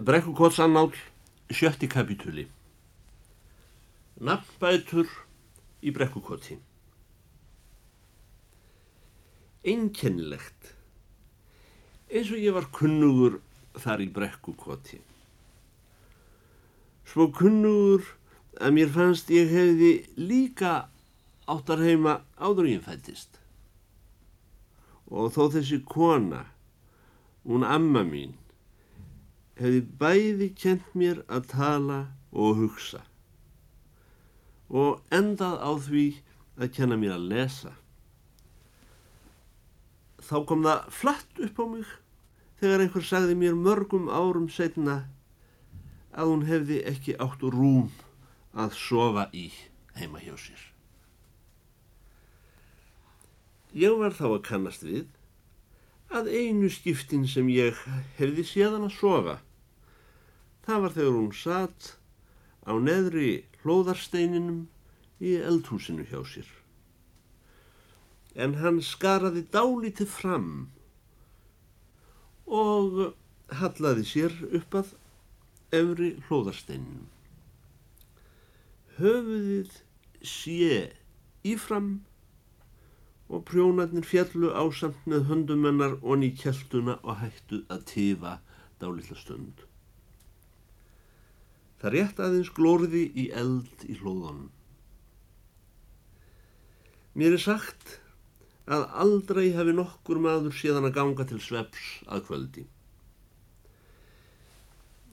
Brekkukotsanál, sjötti kapitúli. Nafnbætur í brekkukoti. Einkennilegt. Eins og ég var kunnugur þar í brekkukoti. Svo kunnugur að mér fannst ég hefði líka áttar heima áður ég fættist. Og þó þessi kona, hún amma mín, hefði bæði kent mér að tala og hugsa og endað á því að kenna mér að lesa. Þá kom það flatt upp á mig þegar einhver sagði mér mörgum árum setna að hún hefði ekki átt rúm að sofa í heima hjá sér. Ég var þá að kannast við að einu skiptin sem ég hefði séðan að sofa Það var þegar hún satt á neðri hlóðarsteininum í eldhúsinu hjá sér. En hann skaraði dálítið fram og hallaði sér upp að efri hlóðarsteininum. Höfuðið sé ífram og prjónarnir fjallu ásamt með höndum hennar og ný kjeltuna og hættu að tifa dálítið stund. Það rétt aðeins glóriði í eld í hlóðunum. Mér er sagt að aldrei hafi nokkur maður síðan að ganga til sveps að kvöldi.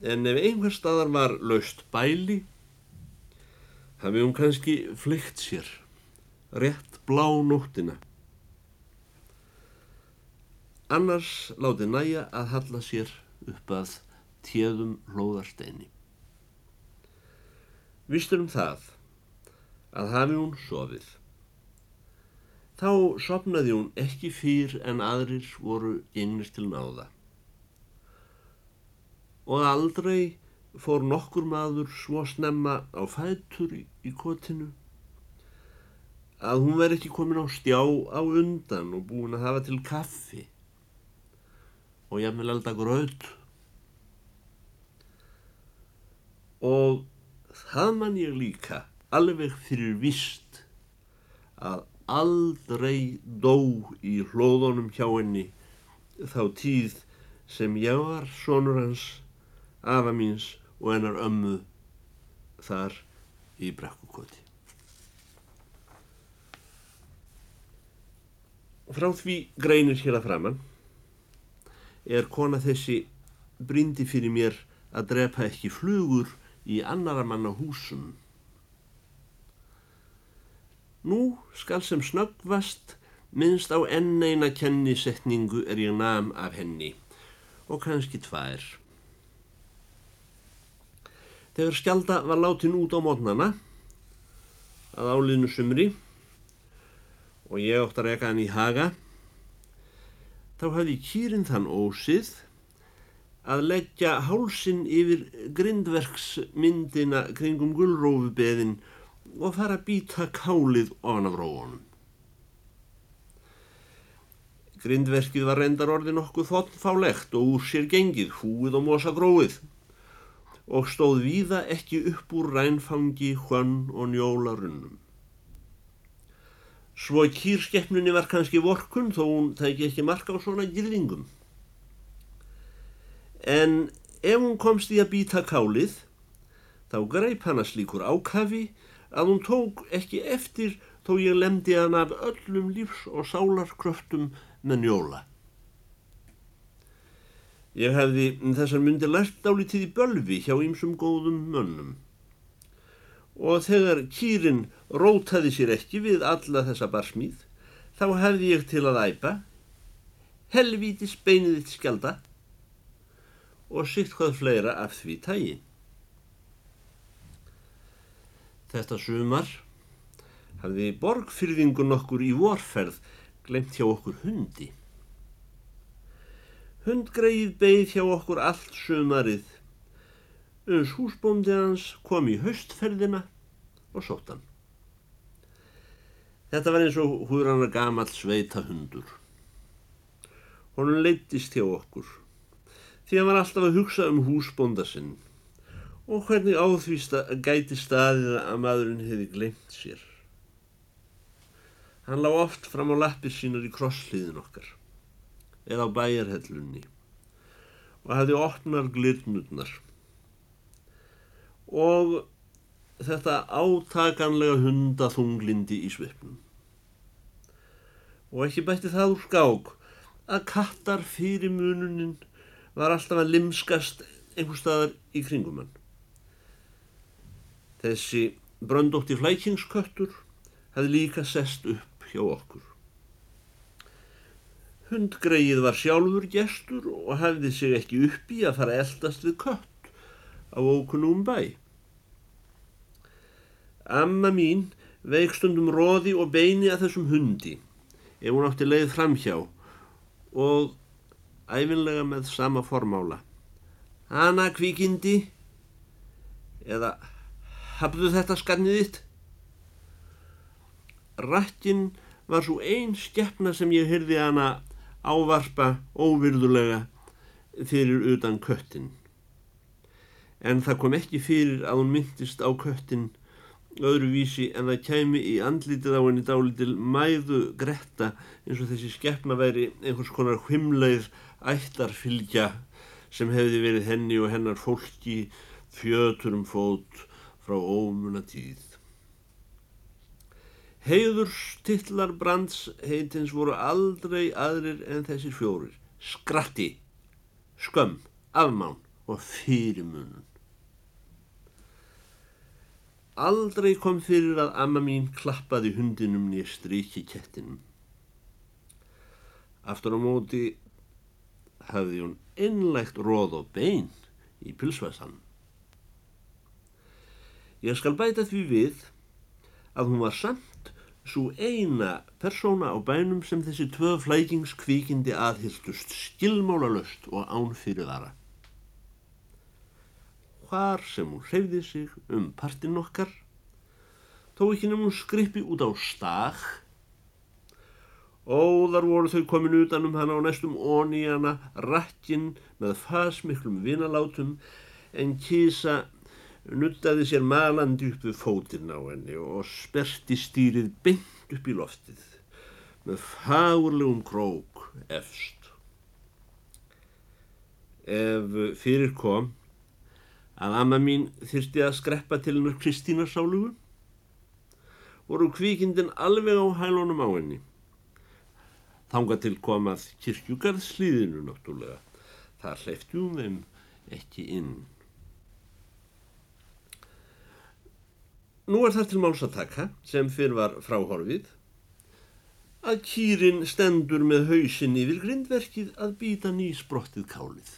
En ef einhver staðar var laust bæli, hafi hún kannski flykt sér, rétt blá nóttina. Annars láti næja að halla sér upp að téðum hlóðarsteini. Vistur um það að hafi hún sofið. Þá sopnaði hún ekki fyrr en aðrir voru gengnir til náða. Og aldrei fór nokkur maður svo snemma á fætur í, kotinu að hún veri ekki komin á stjá á undan og búin að hafa til kaffi og jafnvel alltaf gröð og það man ég líka alveg fyrir vist að aldrei dó í hlóðunum hjá henni þá tíð sem ég var sonur hans, afa míns og hennar ömmu þar í brekkukoti. Frá því greinir hér að framann er kona þessi brindi fyrir mér að drepa ekki flugur í annara manna húsum. Nú skal sem snöggvast minnst á enn eina kennisetningu er ég nam af henni og kannski tvær. Þegar skjalda var látin út á mótnana að áliðnu sumri og ég ótt að reyka hann í haga þá hafði kýrin þann ósið að leggja hálsin yfir grindverksmyndina kringum gullrófubeðin og fara að býta kálið ofan af róunum. Grindverkið var reyndar orðin okkur þottfálegt og úr sér gengið, húið og mosa gróið og stóð víða ekki upp úr rænfangi, hvönn og njólarunnum. Svo kýrskeppnunni var kannski vorkun þó hún tæki ekki marka á svona gyrðingum en ef hún komst í að býta kálið þá greip hana slíkur ákafi að hún tók ekki eftir þó ég lemdi hann af öllum lífs og sálarkröftum með njóla. Ég hefði þessar myndi lært dálítið í bölvi hjá ýmsum góðum mönnum og þegar kýrin rótaði sér ekki við alla þessa barsmíð þá hefði ég til að æpa helvítis beinið þitt skjalda og sitt hvað fleira af því tægi. Þetta sumar hafði borgfyrðingun okkur í vorferð glemt hjá okkur hundi. Hundgreið beigð hjá okkur allt sumarið. Uns húsbóndi hans kom í höstferðina og sóttan. Þetta var eins og að gamall sveita hundur. Honum leittist hjá okkur því hann var alltaf að hugsa um húsbónda sinn og hvernig áþvísta gæti staðið að maðurinn hefði glemt sér. Hann lág oft fram á lappir sínar í krossliðin okkar eða á bæjarhellunni og hafði opnar glirnurnar og þetta átakanlega hundaþunglindi í svipnum. Og ekki bætti það úr skák að kattar fyrir mununin var alltaf að limskast einhver staðar í kringum hann. Þessi bröndótti flækingsköttur hefði líka sest upp hjá okkur. Hundgreið var sjálfur gestur og hefði sig ekki upp í að fara eldast við kött á ókunum bæ. Amma mín veikstundum róði og beini að þessum hundi ef hún átti leið framhjá og æfinlega með sama formála. Hanna kvikindi eða hafðu þetta skannið þitt? Rættin var svo einn skeppna sem ég hyrði hana ávarpa óvirðulega fyrir utan köttin. En það kom ekki fyrir að hún myndist á köttin öðruvísi en það kæmi í andlítið á henni dálitil mæðu gretta eins og þessi skeppna væri einhvers konar hvimleið ættarfylgja sem hefði verið henni og hennar fólki fjöturum fót frá ómuna tíð. Heiðurstitlar brands heitins voru aldrei aðrir en þessir fjórir. Skratti, skömm, afmán og fyrirmunun. Aldrei kom fyrir að amma mín klappaði hundinum nýja stríki kettinum. Aftur á móti hafði hún innlegt róð og bein í pilsvæsan. Ég skal bæta því við að hún var samt svo eina persóna á bænum sem þessi tvö flækingskvíkindi aðhylltust skilmálalöst og ánfyrirvara. Hvar sem hún hreyfði sig um partinn okkar, þó ekki nefnum skrippi út á stakk, Óðar voru þau komin utan um hana á næstum onni hana, rakkinn með fasmiklum vinalátum, en kísa nuttaði sér malandi upp við fótinn á henni og sperti stýrið beint upp í loftið með fagurlegum krók efst. Ef fyrir kom að amma mín þyrsti að skreppa til hennar Kristínasálugu, voru kvíkindin alveg á hælunum á henni. Þanga til komað kirkjugarðslíðinu náttúrulega. Það hleyftjum þeim ekki inn. Nú er það til máls að taka, sem fyrr var fráhorfið, að kýrin stendur með hausin yfir grindverkið að býta nýsbrottið kálið.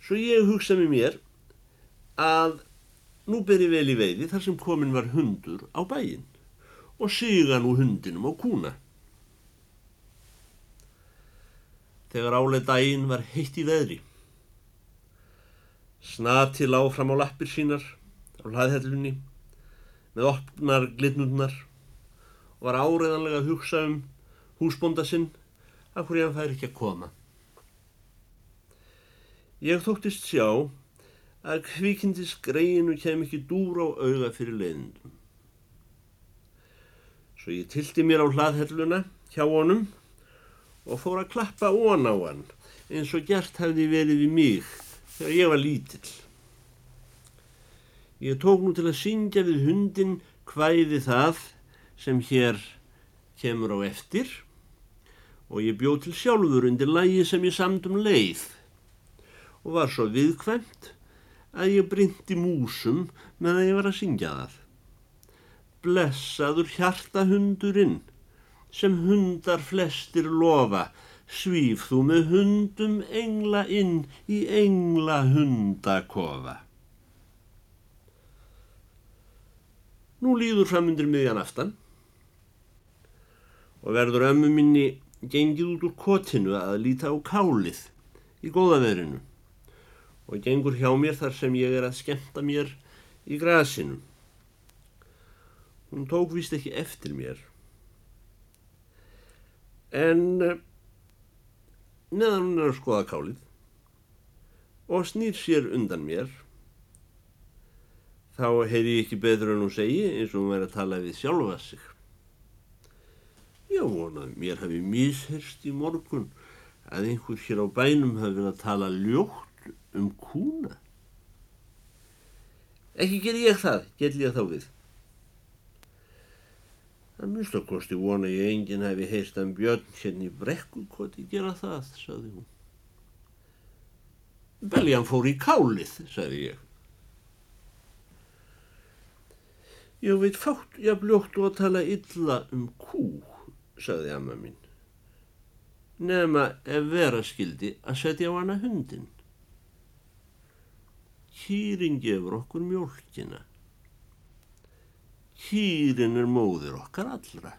Svo ég hugsa með mér að nú ber ég vel í veiði þar sem komin var hundur á bæin og siga nú hundinum á kúna. Þegar álega dægin var heitt í veðri, snati lág fram á lappir sínar á hlaðhellunni með opnar glitnurnar og var áreðanlega að hugsa um húsbónda sinn af hverju hann fær ekki að koma. Ég þóttist sjá að kvikindis greinu kem ekki dúr á auða fyrir leiðindum. Svo ég tilti mér á hlaðhelluna hjá honum og fór að klappa ón á hann eins og gert hefði verið í mig þegar ég var lítill. Ég tók nú til að syngja við hundin hvæði það sem hér kemur á eftir og ég bjóð til sjálfur undir lægi sem ég samt um leið og var svo viðkvæmt að ég bryndi músum með að ég var að syngja það. Blessaður hjartahundurinn sem hundar flestir lofa, svíf þú með hundum engla inn í engla hundakofa. Nú líður framundir miðjan aftan og verður ömmu minni gengið út úr kotinu að líta á kálið í góða verinu og gengur hjá mér þar sem ég er að skemta mér í grasinu. Hún tók vist ekki eftir mér. En neðan hún er að skoða kálið og snýr sér undan mér þá heyri ég ekki betur en hún segi eins og hún væri að tala við sjálfa sig Já, vonað, mér hafi mishyrst í morgun að einhver hér á bænum hafi verið að tala ljótt um kúna. Ekki ger ég það, gell ég þá við. Það mjögst að kosti vona ég enginn hafi heist að björn hérna í brekkukoti gera það, saði hún. Beljan fór í kálið, saði ég. Ég veit fátt ég bljóttu að tala illa um kú, saði amma mín. Nefna ef vera skildi að setja á hana hundin. Kýrin gefur okkur mjölkina. Kýrin er móðir okkar allra.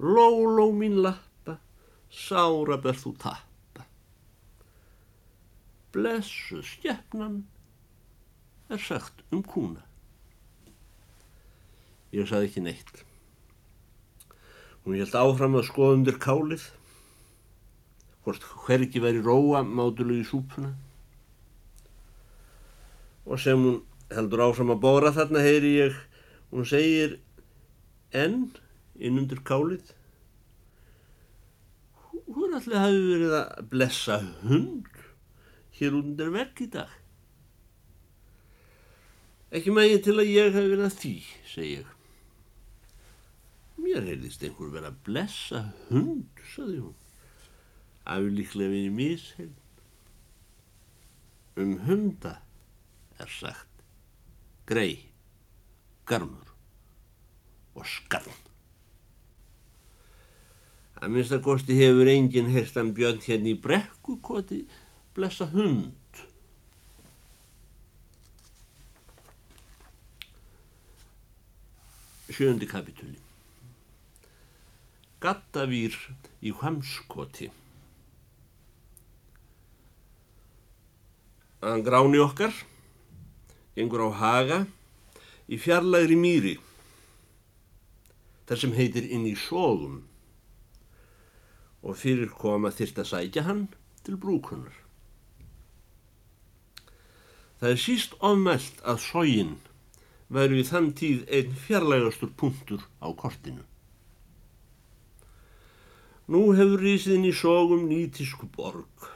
Lóló mín lappa, sára ber þú tappa. Blessu stjefnan er sagt um kúna. Ég saði ekki neitt. Hún held áfram að skoða undir kálið, hvort hverki væri róa mátulegu í súpuna. Og sem hún heldur áfram að bóra þarna heyri ég, hún segir enn inn undir kálið. Hún alltaf hafi verið að blessa hund hér undir vekk í dag. Ekki mægi til að ég hafi verið að því, segi ég. Mér heyrðist einhver verið að blessa hund, saði hún. Aflíklega við í misheil. Um hunda er sagt grei, garmur og skarn. Að minnstakosti hefur enginn herstan björn hérna í brekkukoti blessa hund. Sjöndi kapitúli. Gattavýr í Hemskoti. Hann gráni okkar, gengur á haga í fjarlægri mýri, þar sem heitir inn í sóðum og fyrir koma þyrst að sækja hann til brúkunar. Það er síst ofmælt að sógin væru í þann tíð einn fjarlægastur punktur á kortinu. Nú hefur rísiðin í sógum nýtísku borg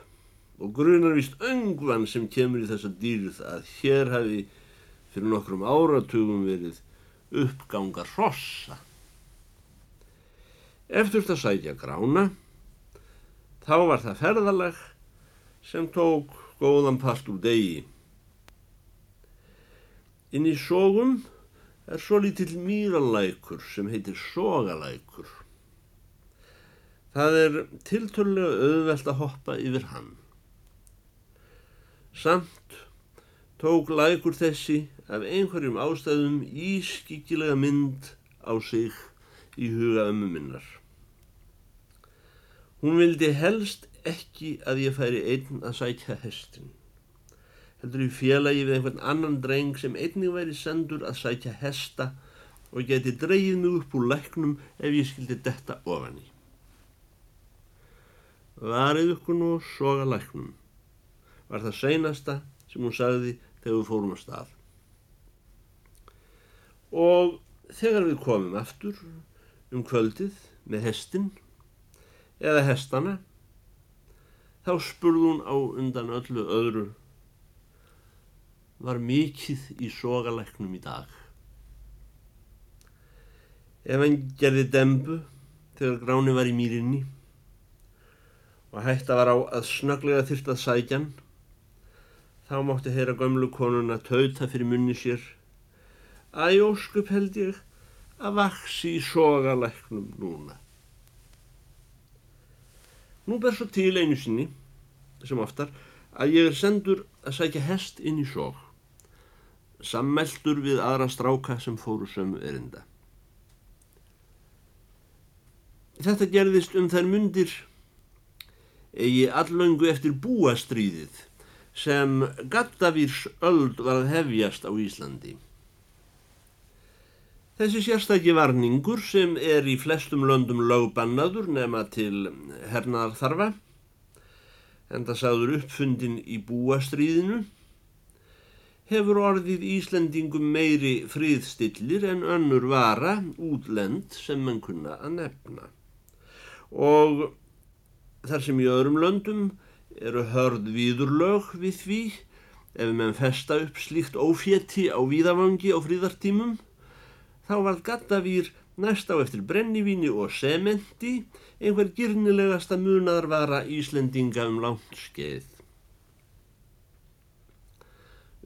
og grunar vist öngvan sem kemur í þessa dýrð að hér hafi fyrir nokkrum áratugum verið uppgangar hrossa. Eftir þetta sætja grána, þá var það ferðalag sem tók góðan part úr degi. Inn í sógum er svo lítill mýralækur sem heitir sógalækur. Það er tiltölulega auðvelt að hoppa yfir hann. Samt tók lækur þessi af einhverjum ástæðum ískíkilega mynd á sig í huga ömmu minnar. Hún vildi helst ekki að ég færi einn að sækja hestin. Heldur í félagi við einhvern annan dreng sem einnig væri sendur að sækja hesta og geti dreyið mig upp úr læknum ef ég skildi detta ofan í varið ykkur nú soga læknum var það seinasta sem hún sagði þegar við fórum að stað og þegar við komum aftur um kvöldið með hestin eða hestana þá spurði hún á undan öllu öðru var mikið í sogalæknum í dag ef hann gerði dembu þegar gráni var í mýrinni og hætta var á að snöglega þyrst að sækjan. Þá mátti heyra gömlu konuna tauta fyrir munni sér. Æ, óskup held ég að vaksi í sogalæknum núna. Nú ber svo til einu sinni, sem oftar, að ég er sendur að sækja hest inn í sóg. Sammeldur við aðra stráka sem fóru sömu erinda. Þetta gerðist um þær mundir eigi allöngu eftir búastríðið sem Gattavírs öld var að hefjast á Íslandi. Þessi sérstæki varningur sem er í flestum löndum lögbannaður nema til hernaðar þarfa en það sagður uppfundin í búastríðinu, hefur orðið Íslendingum meiri fríðstillir en önnur vara útlend sem mann kunna að nefna. Og þar sem í öðrum löndum eru hörð viðurlög við því ef menn festa upp slíkt ófétti á víðavangi á fríðartímum, þá var Gaddavýr næst á eftir brennivíni og sementi einhver girnilegasta munaðarvara Íslendinga um langt skeið.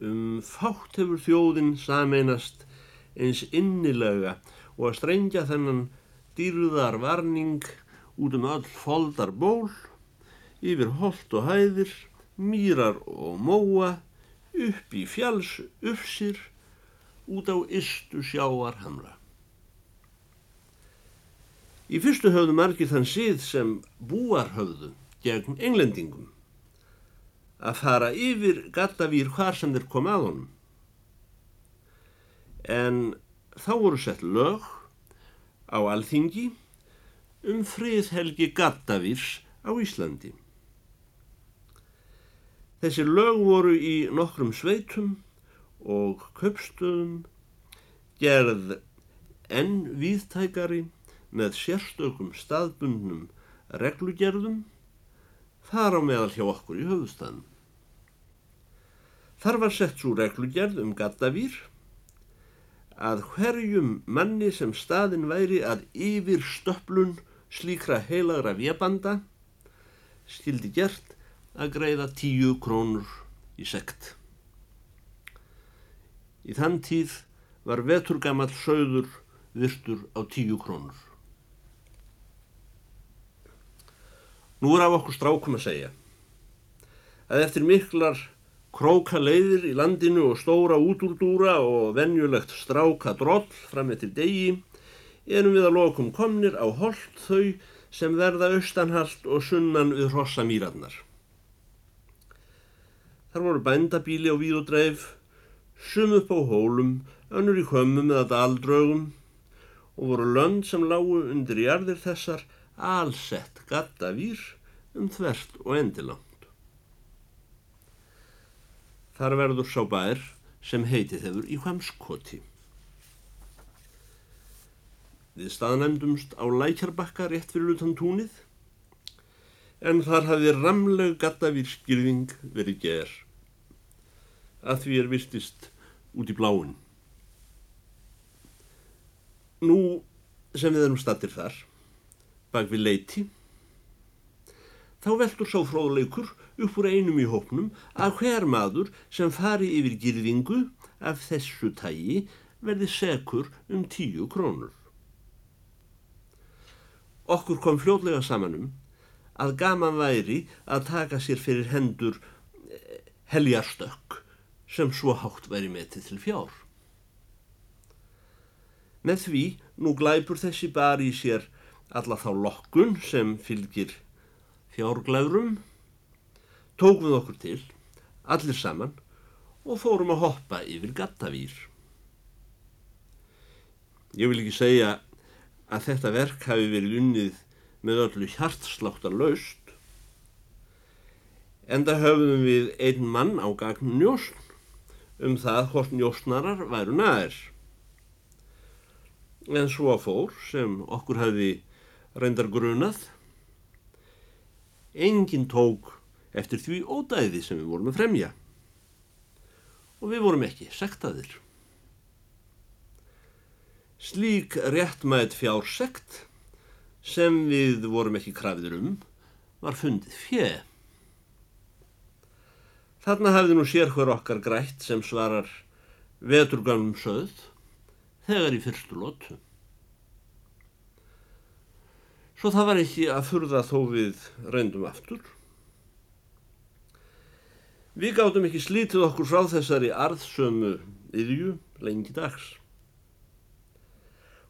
Um fátt hefur þjóðin sameinast eins innilega og að strengja þennan dýruðar varning út um öll foldar ból, yfir holt og hæðir, mýrar og móa, upp í fjalls uppsir, út á istu sjáar hamra. Í fyrstu höfðu margir þann síð sem búar höfðu gegn englendingum að fara yfir gattavýr hvar sem þeir kom að honum. En þá voru sett lög á alþingi um friðhelgi gattavýrs á Íslandi. Þessi lög voru í nokkrum sveitum og köpstöðum gerð enn víðtækari með sérstökum staðbundnum reglugerðum þar á meðal hjá okkur í höfustafn. Þar var sett svo reglugerð um gattavýr að hverjum manni sem staðin væri að yfir stöplun slíkra heilagra vébanda skildi gert að greiða tíu krónur í sekt. Í þann tíð var veturgamall söður virtur á tíu krónur. Nú er af okkur strákum að segja að eftir miklar króka leiðir í landinu og stóra útúrdúra og venjulegt stráka droll fram eftir degi erum við að lokum komnir á hold þau sem verða austanhalt og sunnan við hrossa mýrannar. Þar voru bændabíli á víð og dreif, sum upp á hólum, önnur í hömmum eða daldrögum og voru lönd sem lágu undir jarðir þessar allsett gatta vír um þvert og endilangt. Þar verður sá bær sem heiti þeirur í hvammskoti. Við staðnæmdumst á lækjarbakka rétt fyrir utan túnið en þar hafði ramleg gattavýr skilving verið ger að því er vistist út í bláin. Nú sem við erum stattir þar, bak við leiti, þá veldur sá fróðleikur upp úr einum í hópnum að hver maður sem fari yfir girðingu af þessu tægi verði sekur um tíu krónur. Okkur kom fljóðlega samanum að gaman væri að taka sér fyrir hendur eh, heljarstökk sem svo hátt væri metið til fjár. Með því nú glæpur þessi bar í sér alla þá lokkun sem fylgir fjárglæðrum, tók við okkur til, allir saman, og fórum að hoppa yfir gattavýr. Ég vil ekki segja að þetta verk hafi verið unnið með öllu hjartsláttar laust en það höfðum við einn mann á gagn njósn um það hvort njósnarar væru næðir. En svo fór sem okkur hafi reyndar grunað engin tók eftir því ódæði sem við vorum að fremja og við vorum ekki sektaðir. Slík réttmætt fjársekt sem við vorum ekki krafiður um var fundið fjö. Þarna hafði nú sér hver okkar grætt sem svarar veturgamum söð þegar í fyrstu lótu. Svo það var ekki að furða þó við reyndum aftur. Við gáttum ekki slítið okkur frá þessari arðsömu yðju lengi dags.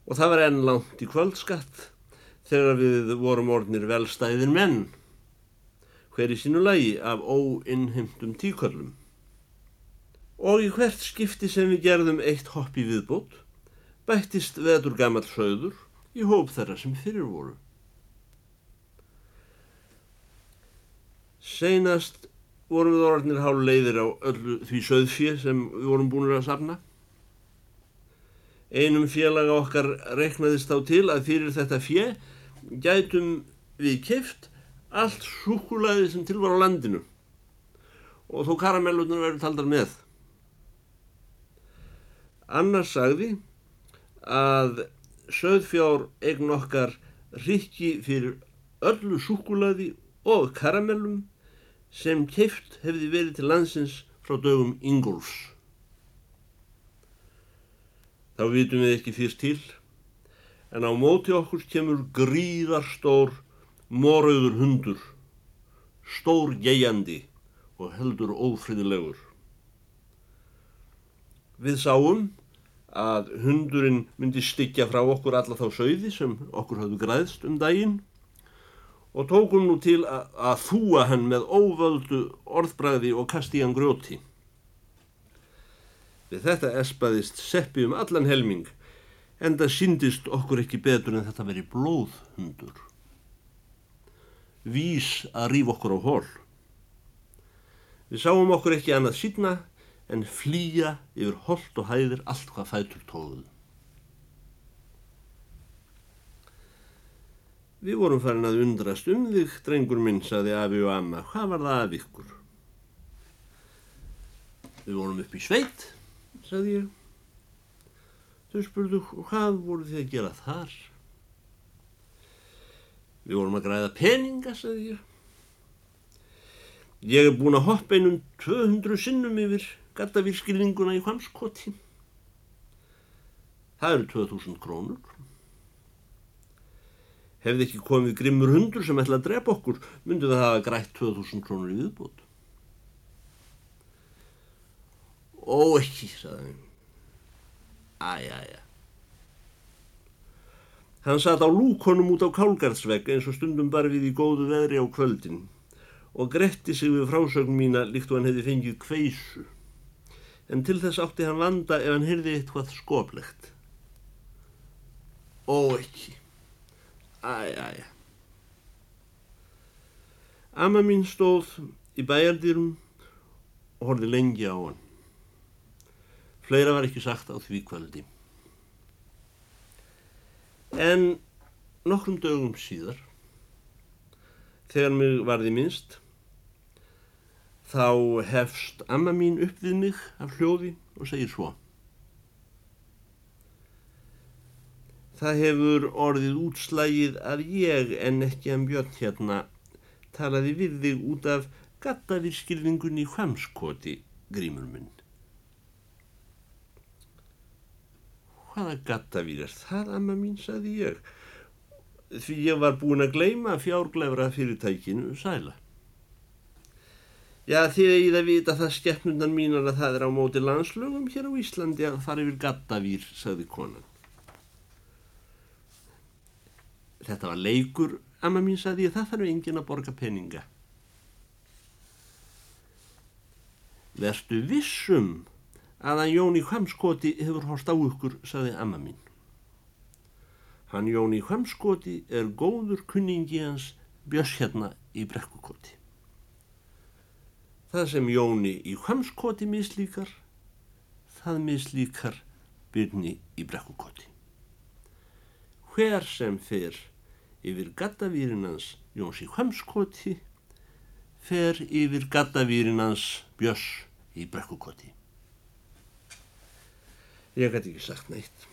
Og það var enn langt í kvöldskatt þegar við vorum orðnir velstæðin menn, hver í sínu lagi af óinnhemdum tíköllum. Og í hvert skipti sem við gerðum eitt hopp í viðbót, bættist veður gammal söður í hóp þeirra sem fyrir voru. Seinast vorum við orðinir hálf leiðir á öllu því söðfjö sem við vorum búin að safna. Einum félaga okkar reknaðist þá til að fyrir þetta fjö gætum við keft allt súkulæði sem til var á landinu og þó karamellunar verður taldar með. Annars sagði að söðfjár eign okkar rikki fyrir öllu súkulæði og karamellum sem keift hefði verið til landsins frá dögum Ingúls. Þá vitum við ekki fyrst til, en á móti okkur kemur gríðarstór morauður hundur, stór geiandi og heldur ófriðilegur. Við sáum að hundurinn myndi styggja frá okkur alla þá sögði sem okkur hafðu græðst um daginn og tókum nú til að, að þúa hann með óvöldu orðbræði og kasti hann grjóti. Við þetta espaðist seppi um allan helming en það síndist okkur ekki betur en þetta veri blóðhundur. Vís að rýf okkur á hól. Við sáum okkur ekki annað sína en flýja yfir holt og hæðir allt hvað fætur tóðuð. Við vorum farin að undrast um þig, drengur minn, saði Afi og Amma. Hvað var það af ykkur? Við vorum upp í sveit, saði ég. Þau spurðu, hvað voru þið að gera þar? Við vorum að græða peninga, saði ég. Ég hef búin að hoppa einum 200 sinnum yfir gattavílskilninguna í Hvanskoti. Það eru 2000 krónur. Hefði ekki komið grimmur hundur sem ætla að drepa okkur, myndi það hafa grætt 2000 krónur í viðbót. Ó ekki, saði hann. Æjæja. Hann satt á lúkonum út á kálgarðsvegg eins og stundum bara við í góðu veðri á kvöldin og gretti sig við frásögn mína líkt og hann hefði fengið kveisu en til þess átti hann vanda ef hann heyrði eitthvað skoplegt. Ó ekki. Æ, æ, æ. Amma mín stóð í bæjardýrum og horfið lengi á hann. Fleira var ekki sagt á því kvöldi. En nokkrum dögum síðar, þegar mig varði minnst, þá hefst amma mín upp við mig af hljóði og segir svo. Það hefur orðið útslægið að ég en ekki að björn hérna talaði við þig út af gattavirskilningunni í hvamskoti, grímur minn. Hvaða gattavir er það, amma mín, saði ég, því ég var búin að gleima fjárglæfra fyrirtækinu sæla. Já, þið eigið að vita það skeppnundan mínar að það er á móti landslögum hér á Íslandi að fara yfir gattavýr, sagði konan. Þetta var leikur, amma mín sagði ég, það þarf engin að borga peninga. Verstu vissum að hann Jóni Hvamskoti hefur horst á ykkur, sagði amma mín. Hann Jóni Hvamskoti er góður kunningi hans björs hérna í brekkukoti. Það sem Jóni í Hvamskoti mislíkar, það mislíkar byrni í Brekkukoti. Hver sem fer yfir gattavýrinans Jóns í Hvamskoti, fer yfir gattavýrinans Björns í Brekkukoti. Ég gæti ekki sagt neitt.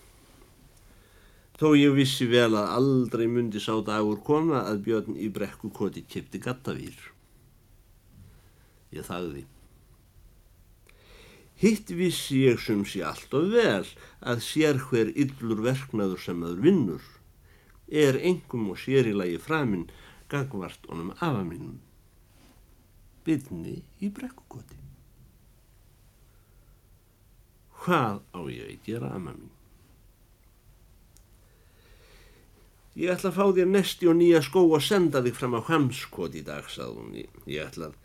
Þó ég vissi vel að aldrei myndi sá dagur koma að Björn í Brekkukoti kipti gattavýr. Ég þagði. Hitt vissi ég sem sé allt og vel að sér hver yllur verknaður sem aður vinnur er engum og sér í lagi framinn gangvart honum afa mínum. Byrni í brekkukoti. Hvað á ég að gera ama mín? Ég ætla að fá þér nesti og nýja skó og senda þig fram á hamskot í dag, sagði hún. Ég ætla að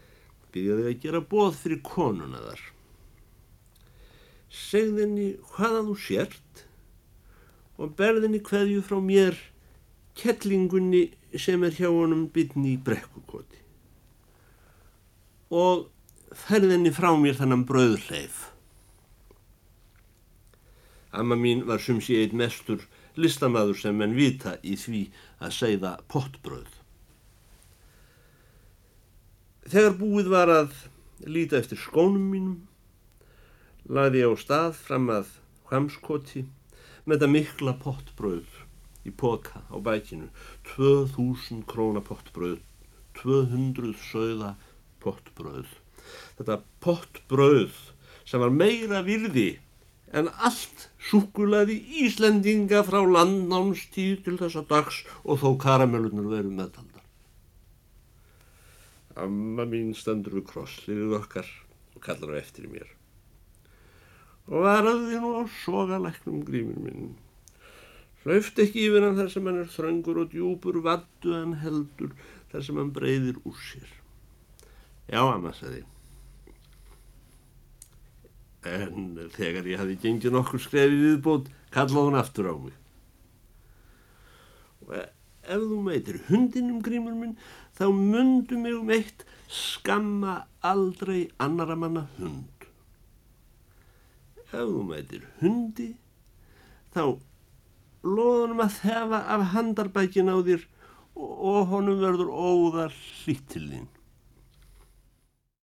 byrja þig að gera bóð fyrir konuna þar. Segðinni hvaða þú sért og berðinni hverju frá mér kettlingunni sem er hjá honum bytni í brekkukoti. og ferðinni frá mér þannan bröðleif. Amma mín var sum sé eitt mestur listamaður sem menn vita í því að segða pottbröð. Þegar búið var að líta eftir skónum mínum, laði ég á stað fram að hramskoti með þetta mikla pottbröð í poka á bækinu, 2000 króna pottbröð, 200 sögða pottbröð. Þetta pottbröð sem var meira virði en allt súkulaði Íslendinga frá landnámstíð til þessa dags og þó karamellunar verið meðtaldar. Amma mín stendur við krossliðið okkar og kallar á eftir mér. Og varaði nú á sogalæknum grímur minn. Hlauft ekki yfir hann þar sem hann er þröngur og djúpur vattu en heldur þar sem hann breyðir úr sér. Já, amma, sagði en þegar ég hafi gengið nokkur skrefið viðbót kallaði hún aftur á mig. Og ef þú meitir hundinum grímur minn þá mundu mig um eitt skamma aldrei annara manna hund. Ef þú meitir hundi þá loðunum að þefa af handarbækin á þér og honum verður óðar hlýtt til þín